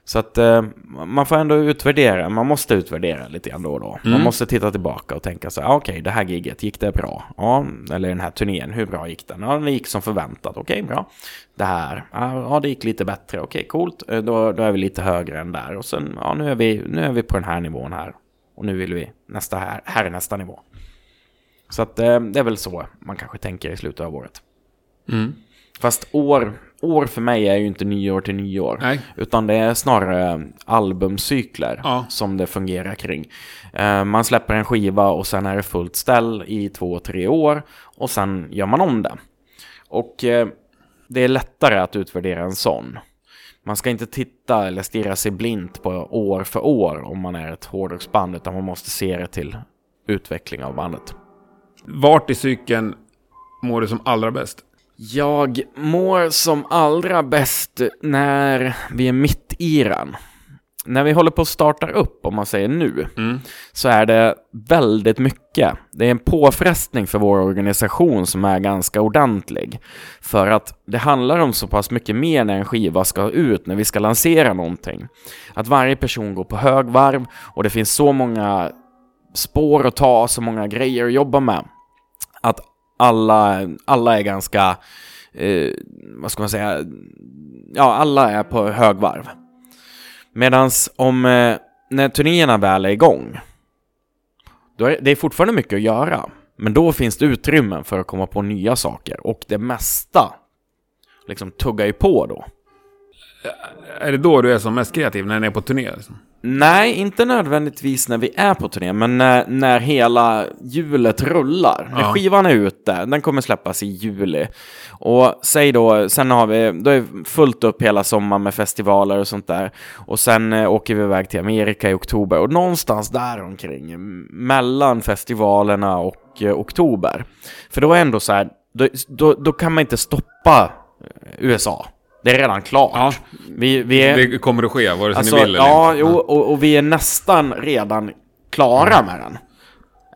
Så att eh, man får ändå utvärdera, man måste utvärdera lite grann då och då. Man måste titta tillbaka och tänka så här, ah, okej, det här giget, gick det bra? Ja, eller den här turnén, hur bra gick den? Ja, den gick som förväntat, okej, bra. Det här, ja, det gick lite bättre, okej, coolt. Eh, Då, då är vi lite högre än där. Och sen, ja, nu är vi, nu är vi på den här nivån här. Och nu vill vi, nästa här, här är nästa nivå. Så att eh, det är väl så man kanske tänker i slutet av året. Fast år, år för mig är ju inte nyår till nyår.
Nej.
Utan det är snarare albumcykler
Ja.
som det fungerar kring. Eh, man släpper en skiva och sen är det fullt ställ i två, tre år. Och sen gör man om det. Och eh, det är lättare att utvärdera en sån. Man ska inte titta eller stirra sig blint på år för år om man är ett hårdrocksband. Utan man måste se det till utveckling av bandet.
Vart i cykeln mår du som allra bäst?
Jag mår som allra bäst när vi är mitt i den. När vi håller på att starta upp, om man säger nu, så är det väldigt mycket. Det är en påfrestning för vår organisation som är ganska ordentlig. För att det handlar om så pass mycket mer när en skiva ska ut, när vi ska lansera någonting. Att varje person går på högvarv och det finns så många spår att ta, så många grejer att jobba med. Alla, alla är ganska, eh, vad ska man säga, ja alla är på högvarv. Medans om, eh, när turnéerna väl är igång, då är det är fortfarande mycket att göra. Men då finns det utrymmen för att komma på nya saker och det mesta liksom tuggar ju på då.
Är det då du är som mest kreativ, när ni är på turné? Liksom?
Nej, inte nödvändigtvis när vi är på turné, men när, när hela hjulet rullar. När
Ja.
skivan är ute, den kommer släppas i juli. Och säg då, sen har vi, då är fullt upp hela sommaren med festivaler och sånt där. Och sen eh, åker vi iväg till Amerika i oktober. Och någonstans där omkring, mellan festivalerna och eh, oktober. För då är ändå så här, då, då, då kan man inte stoppa eh, USA. Det är redan klart.
Ja.
Vi, vi är,
Det kommer att ske, vare sig
Alltså,
ni vill eller
ja,
inte.
jo, och, och vi är nästan redan klara med den.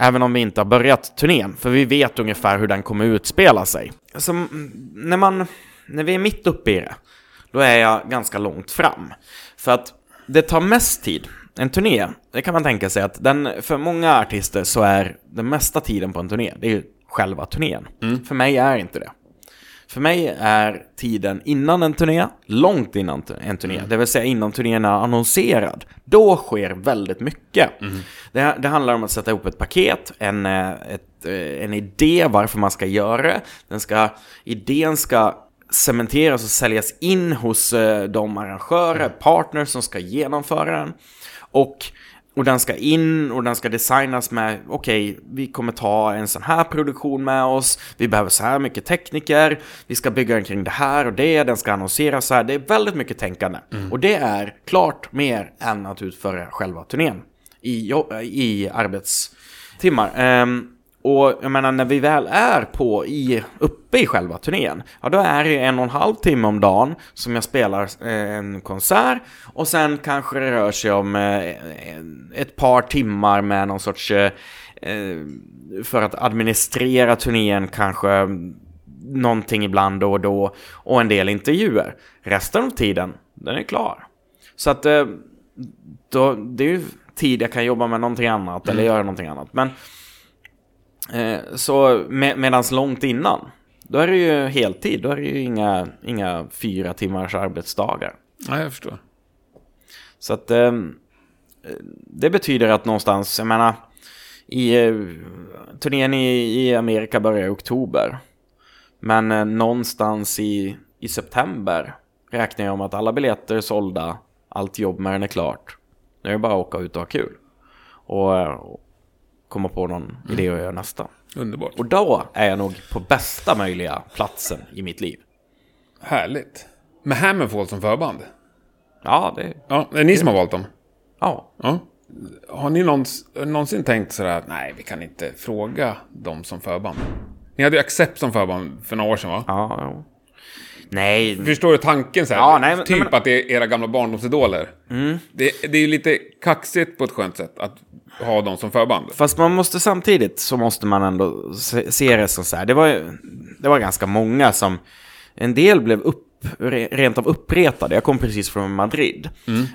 Även om vi inte har börjat turnén, för vi vet ungefär hur den kommer utspela sig. Alltså, mm, när, man, när vi är mitt uppe i det, då är jag ganska långt fram. För att det tar mest tid. En turné, det kan man tänka sig att den, för många artister så är den mesta tiden på en turné, det är ju själva turnén. För mig är inte det. För mig är tiden innan en turné, långt innan en turné,
Mm.
det vill säga innan turnén är annonserad. Då sker väldigt mycket.
Mm.
Det, det handlar om att sätta ihop ett paket, en, eh, ett, eh, en idé varför man ska göra det. Den ska, idén ska cementeras och säljas in hos eh, de arrangörer, partners som ska genomföra den. Och, och den ska in och den ska designas med, okej, vi kommer ta en sån här produktion med oss, vi behöver så här mycket tekniker, vi ska bygga den kring det här och det, den ska annonseras så här. Det är väldigt mycket tänkande. Och det är klart mer än att utföra själva turnén i, i arbetstimmar. Ehm, och jag menar när vi väl är på i, uppe i själva turnén, ja då är det en och en halv timme om dagen som jag spelar eh, en konsert och sen kanske det rör sig om eh, ett par timmar med någon sorts eh, för att administrera turnén kanske någonting ibland då och då och en del intervjuer. Resten av tiden, den är klar. Så att då, det är ju tid jag kan jobba med någonting annat eller göra någonting annat. Men så med, medans långt innan, då är det ju heltid. Då är det ju inga, inga fyra timmars arbetsdagar.
Ja, jag förstår.
Så att eh, det betyder att någonstans, jag menar, i eh, turnén i, i Amerika börjar i oktober. Men eh, någonstans i, i september räknar jag om att alla biljetter är sålda, allt jobb med den är klart. Nu är det bara att åka ut och ha kul. Eh, och komma på någon idé att göra nästa.
Underbart.
Och då är jag nog på bästa möjliga platsen i mitt liv.
Härligt. Med Hammerfall som förband?
Ja, det...
Ja, det är ni som har valt dem?
Ja.
Ja. Har ni någons, någonsin tänkt sådär att nej, vi kan inte fråga dem som förband? Ni hade ju Accept som förband för några år sedan va?
Ja, ja. Nej,
Förstår du tanken så här?
Ja, nej, men-
typ
nej, men-
att det är era gamla barndomsidoler. Det, det är ju lite kaxigt på ett skönt sätt att ha dem som förband.
Fast man måste samtidigt så måste man ändå se, se det som så här. Det var, det var ganska många som, en del blev upp, re- rent av uppretade. Jag kom precis från Madrid.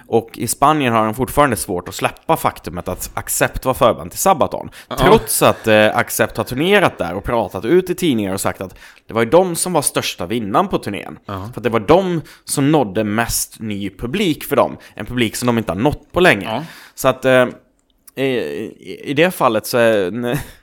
Och i Spanien har de fortfarande svårt att släppa faktumet att Accept var förband till Sabaton. Trots att eh, Accept har turnerat där och pratat ut i tidningar och sagt att det var ju de som var största vinnaren på turnén. För att det var de som nådde mest ny publik för dem. En publik som de inte har nått på länge.
Ja.
Så att eh, i, i det fallet så är...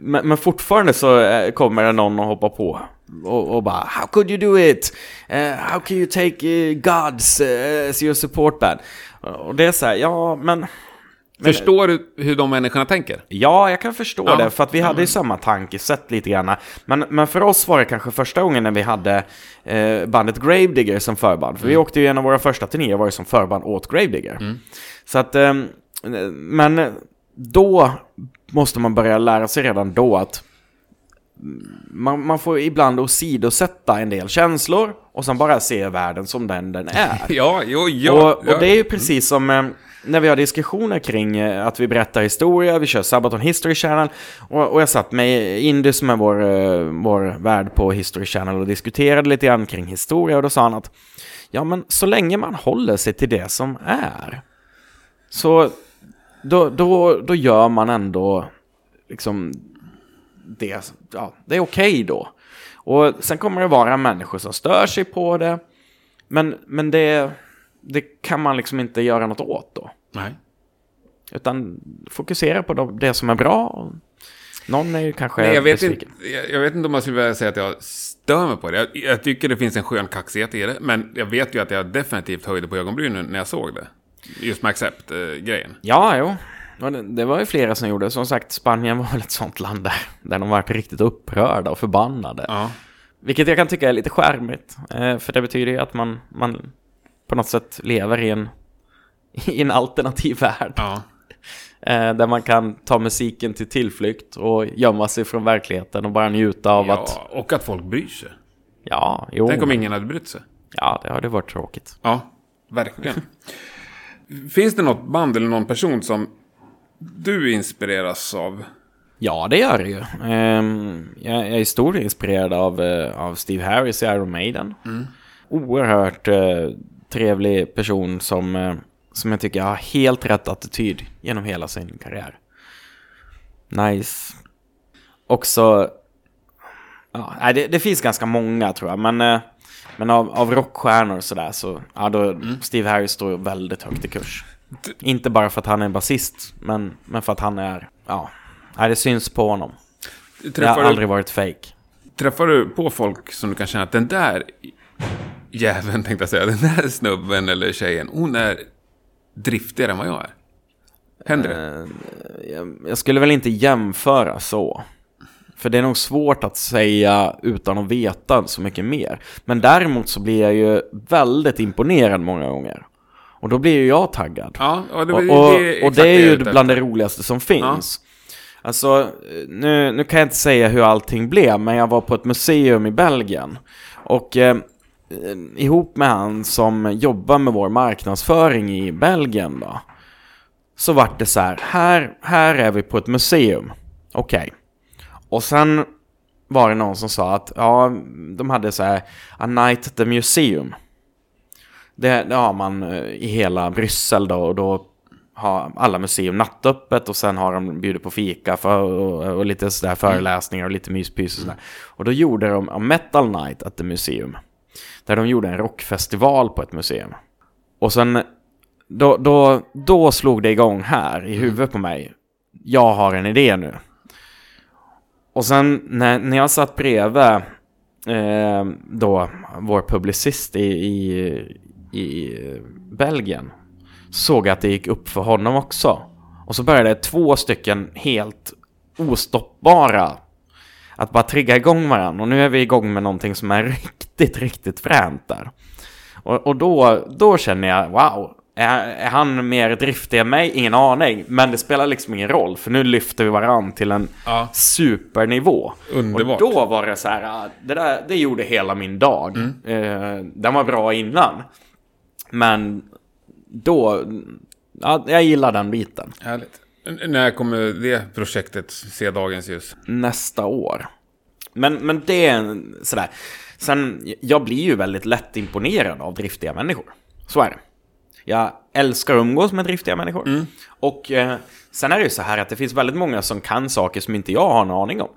Men, men fortfarande så eh, kommer det någon och hoppar på och, och bara How could you do it? Eh, how can you take uh, gods uh, as your support band? Och det är så här, ja men... men
Förstår du hur de människorna tänker?
Ja, jag kan förstå
Ja.
det, för att vi hade ju samma tankesätt lite grann. Men, men för oss var det kanske första gången när vi hade eh, bandet Gravedigger som förband. För vi åkte ju en av våra första turnéer var ju som förband åt Gravedigger. Så att, eh, men då måste man börja lära sig redan då att man, man får ibland åsidosätta en del känslor och sen bara se världen som den den är.
Ja, jo, ja.
och, och det är ju precis som eh, när vi har diskussioner kring eh, att vi berättar historia, vi kör Sabaton History Channel och, och jag satt med Indy som är vår, eh, vår värd på History Channel och diskuterade lite grann kring historia och då sa han att ja men så länge man håller sig till det som är så då, då, då gör man ändå liksom det, ja, det är okej då. Och sen kommer det vara människor som stör sig på det. Men, men det, det kan man liksom inte göra något åt då.
Nej.
Utan fokusera på de- det som är bra. Någon är ju kanske
Nej, jag, vet inte,
besviken.
jag, jag vet inte om jag skulle vilja säga att jag stör mig på det. Jag, jag tycker det finns en skön kaxighet i det. Men jag vet ju att jag definitivt höjde på ögonbrynen när jag såg det. Just med Accept-grejen.
Ja, jo. Det, det var ju flera som gjorde. Som sagt, Spanien var väl ett sånt land där, där de var riktigt upprörda och förbannade.
Ja.
Vilket jag kan tycka är lite skärmigt. Eh, för det betyder ju att man, man på något sätt lever i en, i en alternativ värld.
Ja.
Eh, där man kan ta musiken till tillflykt och gömma sig från verkligheten och bara njuta av att...
ja. Och att folk bryr sig.
Ja, jo.
Tänk om ingen hade brytt sig.
Ja, det hade varit tråkigt.
Ja, verkligen. Finns det något band eller någon person som du inspireras av?
Ja, det gör det ju. Ehm, jag, är stor inspirerad av, eh, av Steve Harris i Iron Maiden. Oerhört eh, trevlig person som, eh, som jag tycker har helt rätt attityd genom hela sin karriär. Nice. Också, Ja, det, det finns ganska många tror jag, men, men av, av rockstjärnor och sådär så, ja då,
Mm.
Steve Harris står väldigt högt i kurs. Inte bara för att han är basist, men, men för att han är, ja, det syns på honom. Det har
Träffar du,
aldrig varit fake.
träffar du på folk som du kan känna att den där jäveln, tänkte jag säga, den där snubben eller tjejen, hon är driftigare än vad jag är? Händer det?
Eh, jag skulle väl inte jämföra så. För det är nog svårt att säga utan att veta så mycket mer. Men däremot så blir jag ju väldigt imponerad många gånger. Och då blir ju jag taggad.
Ja, ja det,
Och,
det,
och, och
exakt
det är ju bland det roligaste som finns. Alltså, nu, nu kan jag inte säga hur allting blev, men jag var på ett museum i Belgien. Och eh, ihop med han som jobbar med vår marknadsföring i Belgien då. Så vart det så här, här, här är vi på ett museum. Okej. Och sen var det någon som sa att, ja, de hade så här, a night at the museum. Det, det har man eh, i hela Bryssel då och då har alla museum nattöppet och sen har de bjudit på fika för, och, och lite sådär föreläsningar och lite myspys och sådär. Och då gjorde de a metal night at the museum. Där de gjorde en rockfestival på ett museum. Och sen, då, då, då slog det igång här i huvudet på mig. Jag har en idé nu. Och sen när, när jag satt bredvid eh, då vår publicist i, i, i Belgien såg jag att det gick upp för honom också. Och så började två stycken helt ostoppbara att bara trigga igång varandra. Och nu är vi igång med någonting som är riktigt, riktigt fränt där. Och, och då, då känner jag, wow, är, är han mer driftig än mig? Ingen aning. Men det spelar liksom ingen roll, för nu lyfter vi varandra till en
Ja.
supernivå.
Underbart.
Och då var det så här, ah, det, där, det gjorde hela min dag. Eh, den var bra innan. Men då, ja, jag gillar den biten.
Härligt. N- När kommer det projektet se dagens ljus?
Nästa år. Men, men det är sådär. Sen, jag blir ju väldigt lätt imponerad av driftiga människor. Så är det. Jag älskar att umgås med driftiga människor. Och eh, sen är det ju så här att det finns väldigt många som kan saker som inte jag har en aning om.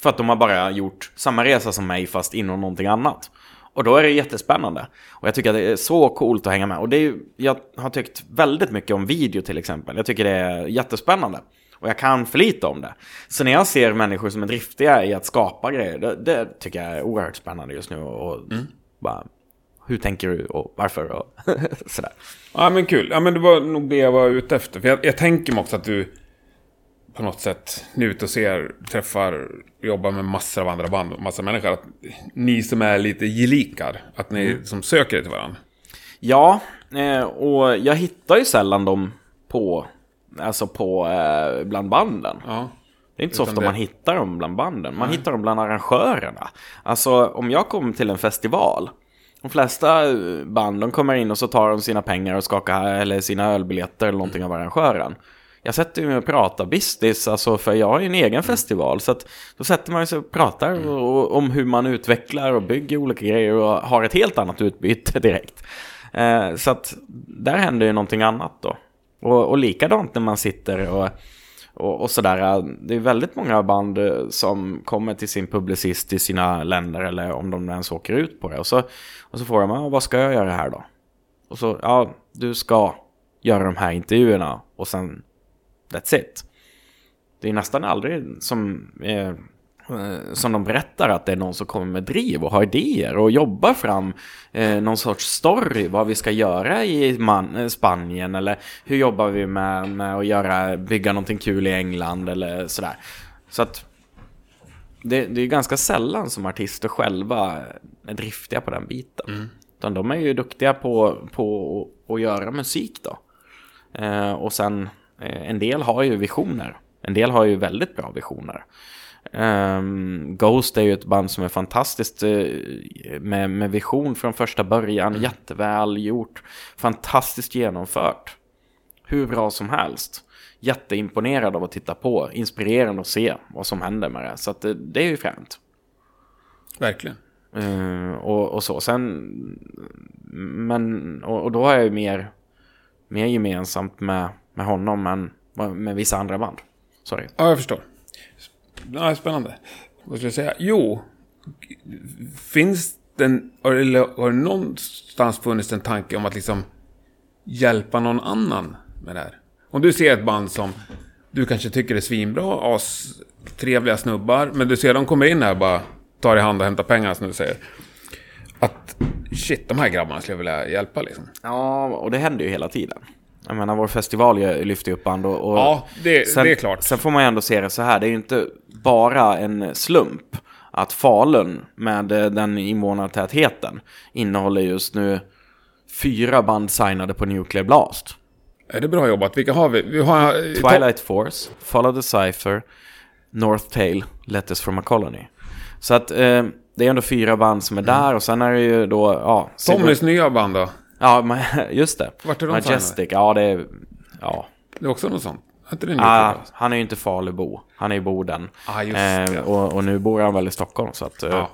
För att de har bara gjort samma resa som mig fast inom någonting annat. Och då är det jättespännande. Och jag tycker att det är så coolt att hänga med. Och det är ju, jag har tyckt väldigt mycket om video till exempel. Jag tycker det är jättespännande. Och jag kan för lite om det. Så när jag ser människor som är driftiga i att skapa grejer, det, det tycker jag är oerhört spännande just nu. Och bara, hur tänker du och varför och sådär.
Ja, men kul. Ja, men det var nog det jag var ute efter. För jag, jag tänker mig också att du på något sätt nu ute och ser, träffar, jobbar med massor av andra band och massor av människor. Att ni som är lite gelikar, att ni som söker er till varandra.
Ja, eh, och jag hittar ju sällan dem på, alltså på, eh, bland banden.
Ja.
Det är inte så ofta
det-
man hittar dem bland banden. Man hittar dem bland arrangörerna. Alltså om jag kommer till en festival. De flesta eh, band de kommer in och så tar de sina pengar och skakar eller sina ölbiljetter eller någonting av arrangören. Jag sätter mig och pratar business, alltså för jag har ju en egen festival. Så att då sätter man sig och pratar och, om hur man utvecklar och bygger olika grejer och har ett helt annat utbyte direkt. Eh, så att där händer ju någonting annat då. Och, och likadant när man sitter och och, och sådär. Det är väldigt många band eh, som kommer till sin publicist i sina länder eller om de ens åker ut på det. Och så, och så får de, vad ska jag göra här då? Och så, ja, du ska göra de här intervjuerna och sen, that's it. Det är nästan aldrig som, eh, som de berättar att det är någon som kommer med driv och har idéer och jobbar fram eh, någon sorts story vad vi ska göra i man, eh, Spanien eller hur jobbar vi med, med att göra, bygga någonting kul i England eller sådär. Så att det, det är ganska sällan som artister själva är driftiga på den biten. Utan de är ju duktiga på, på att- att göra musik då. Eh, och sen, eh, en del har ju visioner. En del har ju väldigt bra visioner. Ehm, Ghost är ju ett band som är fantastiskt eh, med, med vision från första början. Jätteväl gjort. Fantastiskt genomfört. Hur bra som helst. Jätteimponerad av att titta på. Inspirerande att se vad som händer med det. Så att det, det är ju fränt.
Verkligen.
Eh, och, och så. Sen, men, och, och då har jag ju mer, mer gemensamt med, med honom än med vissa andra band. Sorry.
Ja, jag förstår. Ja, spännande. Vad skulle jag säga? Jo, Finns den, eller har det någonstans funnits en tanke om att liksom hjälpa någon annan med det här? Om du ser ett band som du kanske tycker är svinbra, as, trevliga snubbar, men du ser de kommer in här och bara tar i hand och hämtar pengar som du säger. Att shit, de här grabbarna skulle jag vilja hjälpa liksom.
Ja, och det händer ju hela tiden. Jag menar, vår festival lyfter ju upp band och... och
Ja, det,
sen,
det är klart.
Sen får man ju ändå se det så här, det är ju inte bara en slump att Falun med eh, den invånartätheten innehåller just nu fyra band signade på Nuclear Blast.
Är det bra jobbat? Vilka har vi? Vi har...
Twilight Force, Follow the Cypher, North Tail, Letters from a Colony. Så att eh, det är ändå fyra band som är där och sen är det ju då, ja...
Tommys nya band då?
Ja, just det.
Vart är de
Majestic, ja det är... Ja.
Det är också något sånt? Är
Ah, han är ju inte Falubo, han är i Boden.
Ah,
Eh, och, och nu bor han väl i Stockholm så att...
Ja.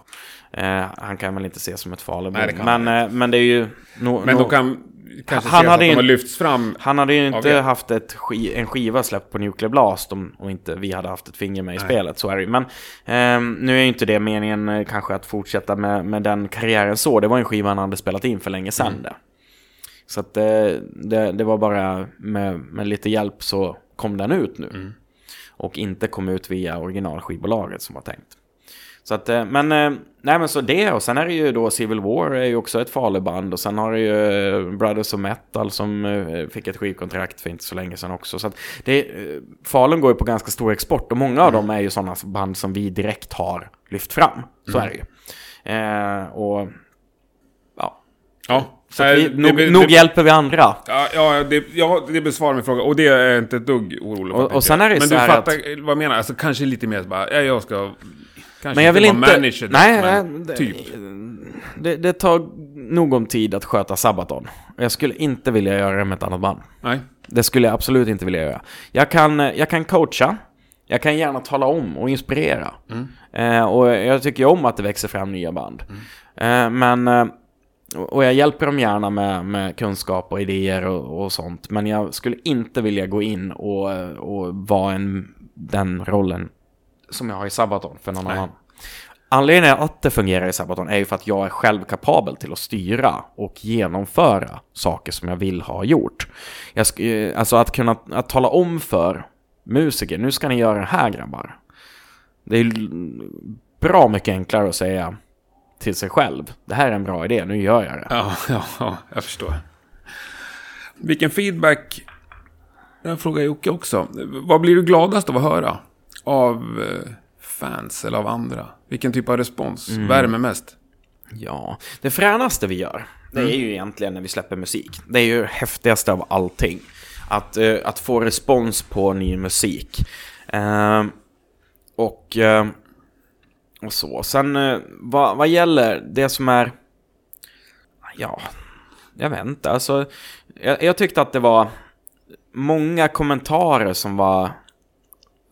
eh, han kan väl inte ses som ett Falubo.
Nej,
Men, eh, men det är ju... No,
Men
no,
de kan kanske
Han
se
hade
att de har lyfts fram.
Han hade ju inte haft ett en skiva släppt på Nuclear Blast om och inte vi hade haft ett finger med i
Nej.
spelet, så är det ju. Men ehm, nu är ju inte det meningen eh, kanske att fortsätta med, med den karriären så. Det var en skiva han hade spelat in för länge sedan
Mm.
Det. Så att eh, det, det var bara med, med lite hjälp så kom den ut nu.
Mm.
Och inte kom ut via originalskivbolaget som var tänkt. Så att, eh, men, eh, nej men så det och sen är det ju då Civil War är ju också ett Faluband och sen har det ju eh, Brothers of Metal som fick ett skivkontrakt för inte så länge sedan också. Så att det, Falun går ju på ganska stor export och många av dem är ju sådana band som vi direkt har lyft fram. Så är det ju. Eh, och ja, så att vi, nog,
det-
nog
det-
hjälper vi andra.
Ja, ja, det, ja, det besvarar min fråga. Och det är jag inte ett dugg orolig för.
Och- och sen är det
Men
så
du
här
fattar vad jag menar? Alltså kanske lite mer så bara, ja, jag ska... Kanske
Men jag vill
inte manager
nej,
men
nej, det,
typ.
det, det tar nog om tid att sköta Sabaton. Jag skulle inte vilja göra det med ett annat band.
Nej.
Det skulle jag absolut inte vilja göra. Jag kan, jag kan coacha, jag kan gärna tala om och inspirera. Eh, och jag tycker om att det växer fram nya band. Eh, men, eh, och jag hjälper dem gärna med, med kunskap och idéer och, och sånt. Men jag skulle inte vilja gå in och, och vara en, den rollen som jag har i Sabaton för någon
Nej.
annan. Anledningen att det fungerar i Sabaton är ju för att jag är själv kapabel till att styra och genomföra saker som jag vill ha gjort. Jag eh, alltså att kunna att tala om för musiker, nu ska ni göra det här grabbar. Det är bra mycket enklare att säga till sig själv. Det här är en bra idé, nu gör jag det.
Ja, ja, ja, jag förstår. Vilken feedback... Jag frågar Jocke också. Vad blir du gladast av att höra? Av eh, fans eller av andra? Vilken typ av respons
Mm.
värmer mest?
Ja, det fränaste vi gör, det är ju egentligen när vi släpper musik. Det är ju det häftigaste av allting. Att, eh, att få respons på ny musik. Eh, och, eh, och så. Sen eh, vad, vad gäller det som är... Ja, jag vet inte. Alltså, jag, jag tyckte att det var många kommentarer som var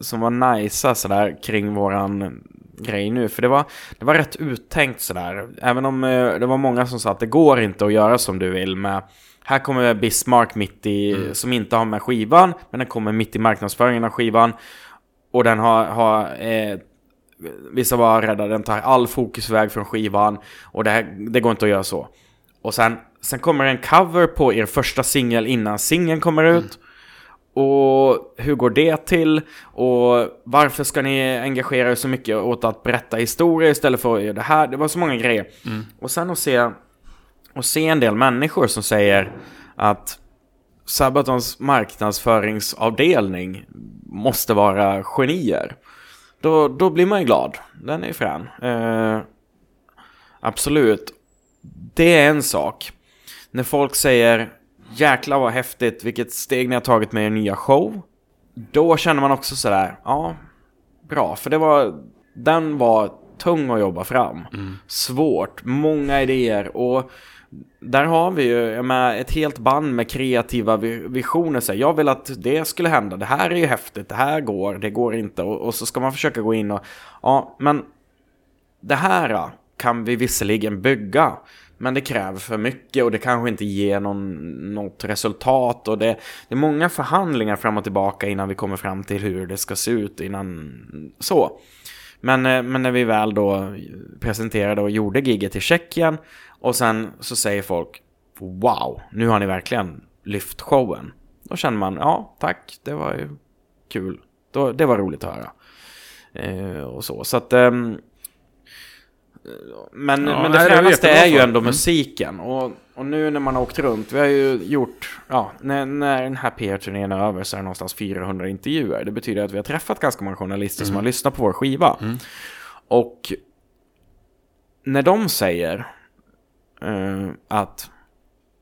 som var najsa sådär kring våran grej nu. För det var, det var rätt uttänkt sådär. Även om eh, det var många som sa att det går inte att göra som du vill med här kommer Bismarck mitt i, som inte har med skivan, men den kommer mitt i marknadsföringen av skivan. Och den har, har eh, vissa var rädda, den tar all fokus iväg från skivan. Och det, här, det går inte att göra så. Och sen, sen kommer en cover på er första singel innan singeln kommer ut. Och hur går det till? Och varför ska ni engagera er så mycket åt att berätta historier istället för att göra det här? Det var så många grejer. Och sen att se, och se en del människor som säger att Sabatons marknadsföringsavdelning måste vara genier. Då, då blir man ju glad. Den är ju frän. Eh, absolut. Det är en sak. När folk säger jäklar vad häftigt, vilket steg ni har tagit med er nya show. Då känner man också sådär, ja, bra. För det var, den var tung att jobba fram. Svårt, många idéer och där har vi ju med ett helt band med kreativa visioner. Så jag vill att det skulle hända, det här är ju häftigt, det här går, det går inte. Och, och så ska man försöka gå in och, ja, men det här kan vi visserligen bygga, men det kräver för mycket och det kanske inte ger någon, något resultat. Och det, det är många förhandlingar fram och tillbaka innan vi kommer fram till hur det ska se ut innan så. Men, eh, men när vi väl då presenterade och gjorde giget i Tjeckien och sen så säger folk Wow, nu har ni verkligen lyft showen. Då känner man, ja tack, det var ju kul. Det var roligt att höra. Eh, och så, så att... ehm, men,
Ja,
men det
det är
ju ändå
Mm.
musiken. Och, och nu när man har åkt runt, vi har ju gjort, ja, när, när den här PR-turnén är över så är det någonstans 400 intervjuer. Det betyder att vi har träffat ganska många journalister som har lyssnat på vår skiva. Och när de säger eh, att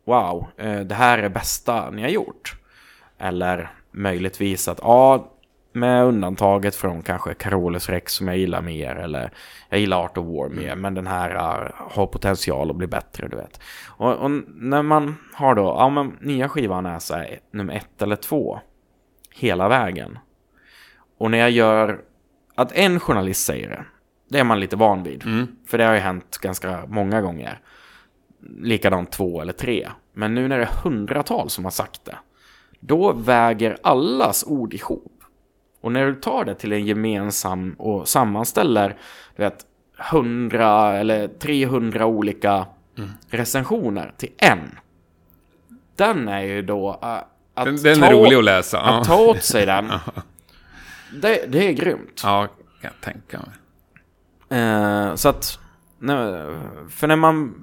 wow, eh, det här är det bästa ni har gjort. Eller möjligtvis att ja, med undantaget från kanske Carolus Rex som jag gillar mer. Eller jag gillar Art of War mer. Men den här eh, har potential att bli bättre, du vet. Och, och när man har då, ja men nya skivan är så här, nummer ett eller två. Hela vägen. Och när jag gör att en journalist säger det, det är man lite van vid. För det har ju hänt ganska många gånger. Likadant två eller tre. Men nu när det är hundratals som har sagt det, då väger allas ord ihop. Och när du tar det till en gemensam och sammanställer, du vet, 100 eller 300 olika recensioner till en. Den är ju då uh, att,
Den, den är rolig att läsa.
att ta åt sig den. Det, det är grymt.
Ja, kan jag tänka mig.
Eh, så att, för när man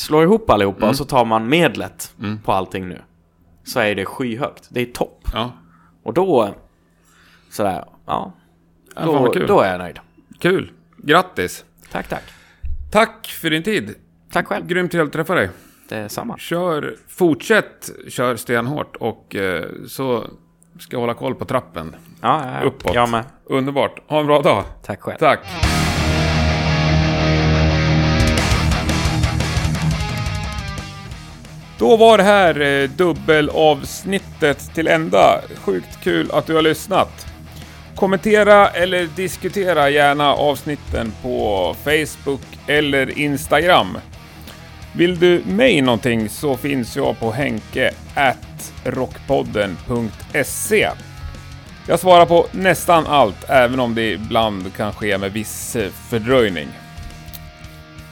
slår ihop allihopa och så tar man medlet på allting nu. Så är det skyhögt. Det är topp.
Ja,
Och då, sådär, ja.
Ja,
Då, är jag nöjd.
kul. Grattis.
Tack, tack.
Tack för din tid.
Tack själv.
Grymt trevligt att träffa dig.
Det är samma.
Kör, fortsätt kör stenhårt och eh, så ska jag hålla koll på trappen.
Ja, ja, ja.
Uppåt.
Jag med.
Underbart. Ha en bra dag.
Tack själv.
Tack. Då var det här eh, dubbelavsnittet till ända. Sjukt kul att du har lyssnat. Kommentera eller diskutera gärna avsnitten på Facebook eller Instagram. Vill du mig någonting så finns jag på henke at rockpodden.se. Jag svarar på nästan allt, även om det ibland kan ske med viss fördröjning.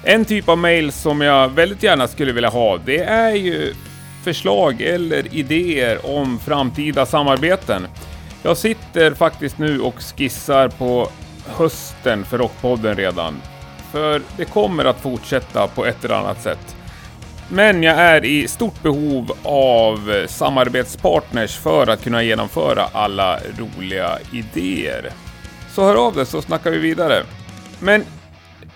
En typ av mail som jag väldigt gärna skulle vilja ha, det är ju förslag eller idéer om framtida samarbeten. Jag sitter faktiskt nu och skissar på hösten för Rockpodden redan. För det kommer att fortsätta på ett eller annat sätt. Men jag är i stort behov av samarbetspartners för att kunna genomföra alla roliga idéer. Så hör av dig så snackar vi vidare. Men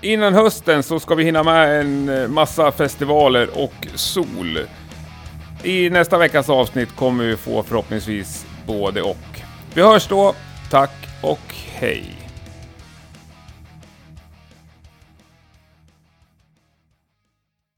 innan hösten så ska vi hinna med en eh, massa festivaler och sol. I nästa veckas avsnitt kommer vi få förhoppningsvis både och. Vi hörs då. Tack och hej!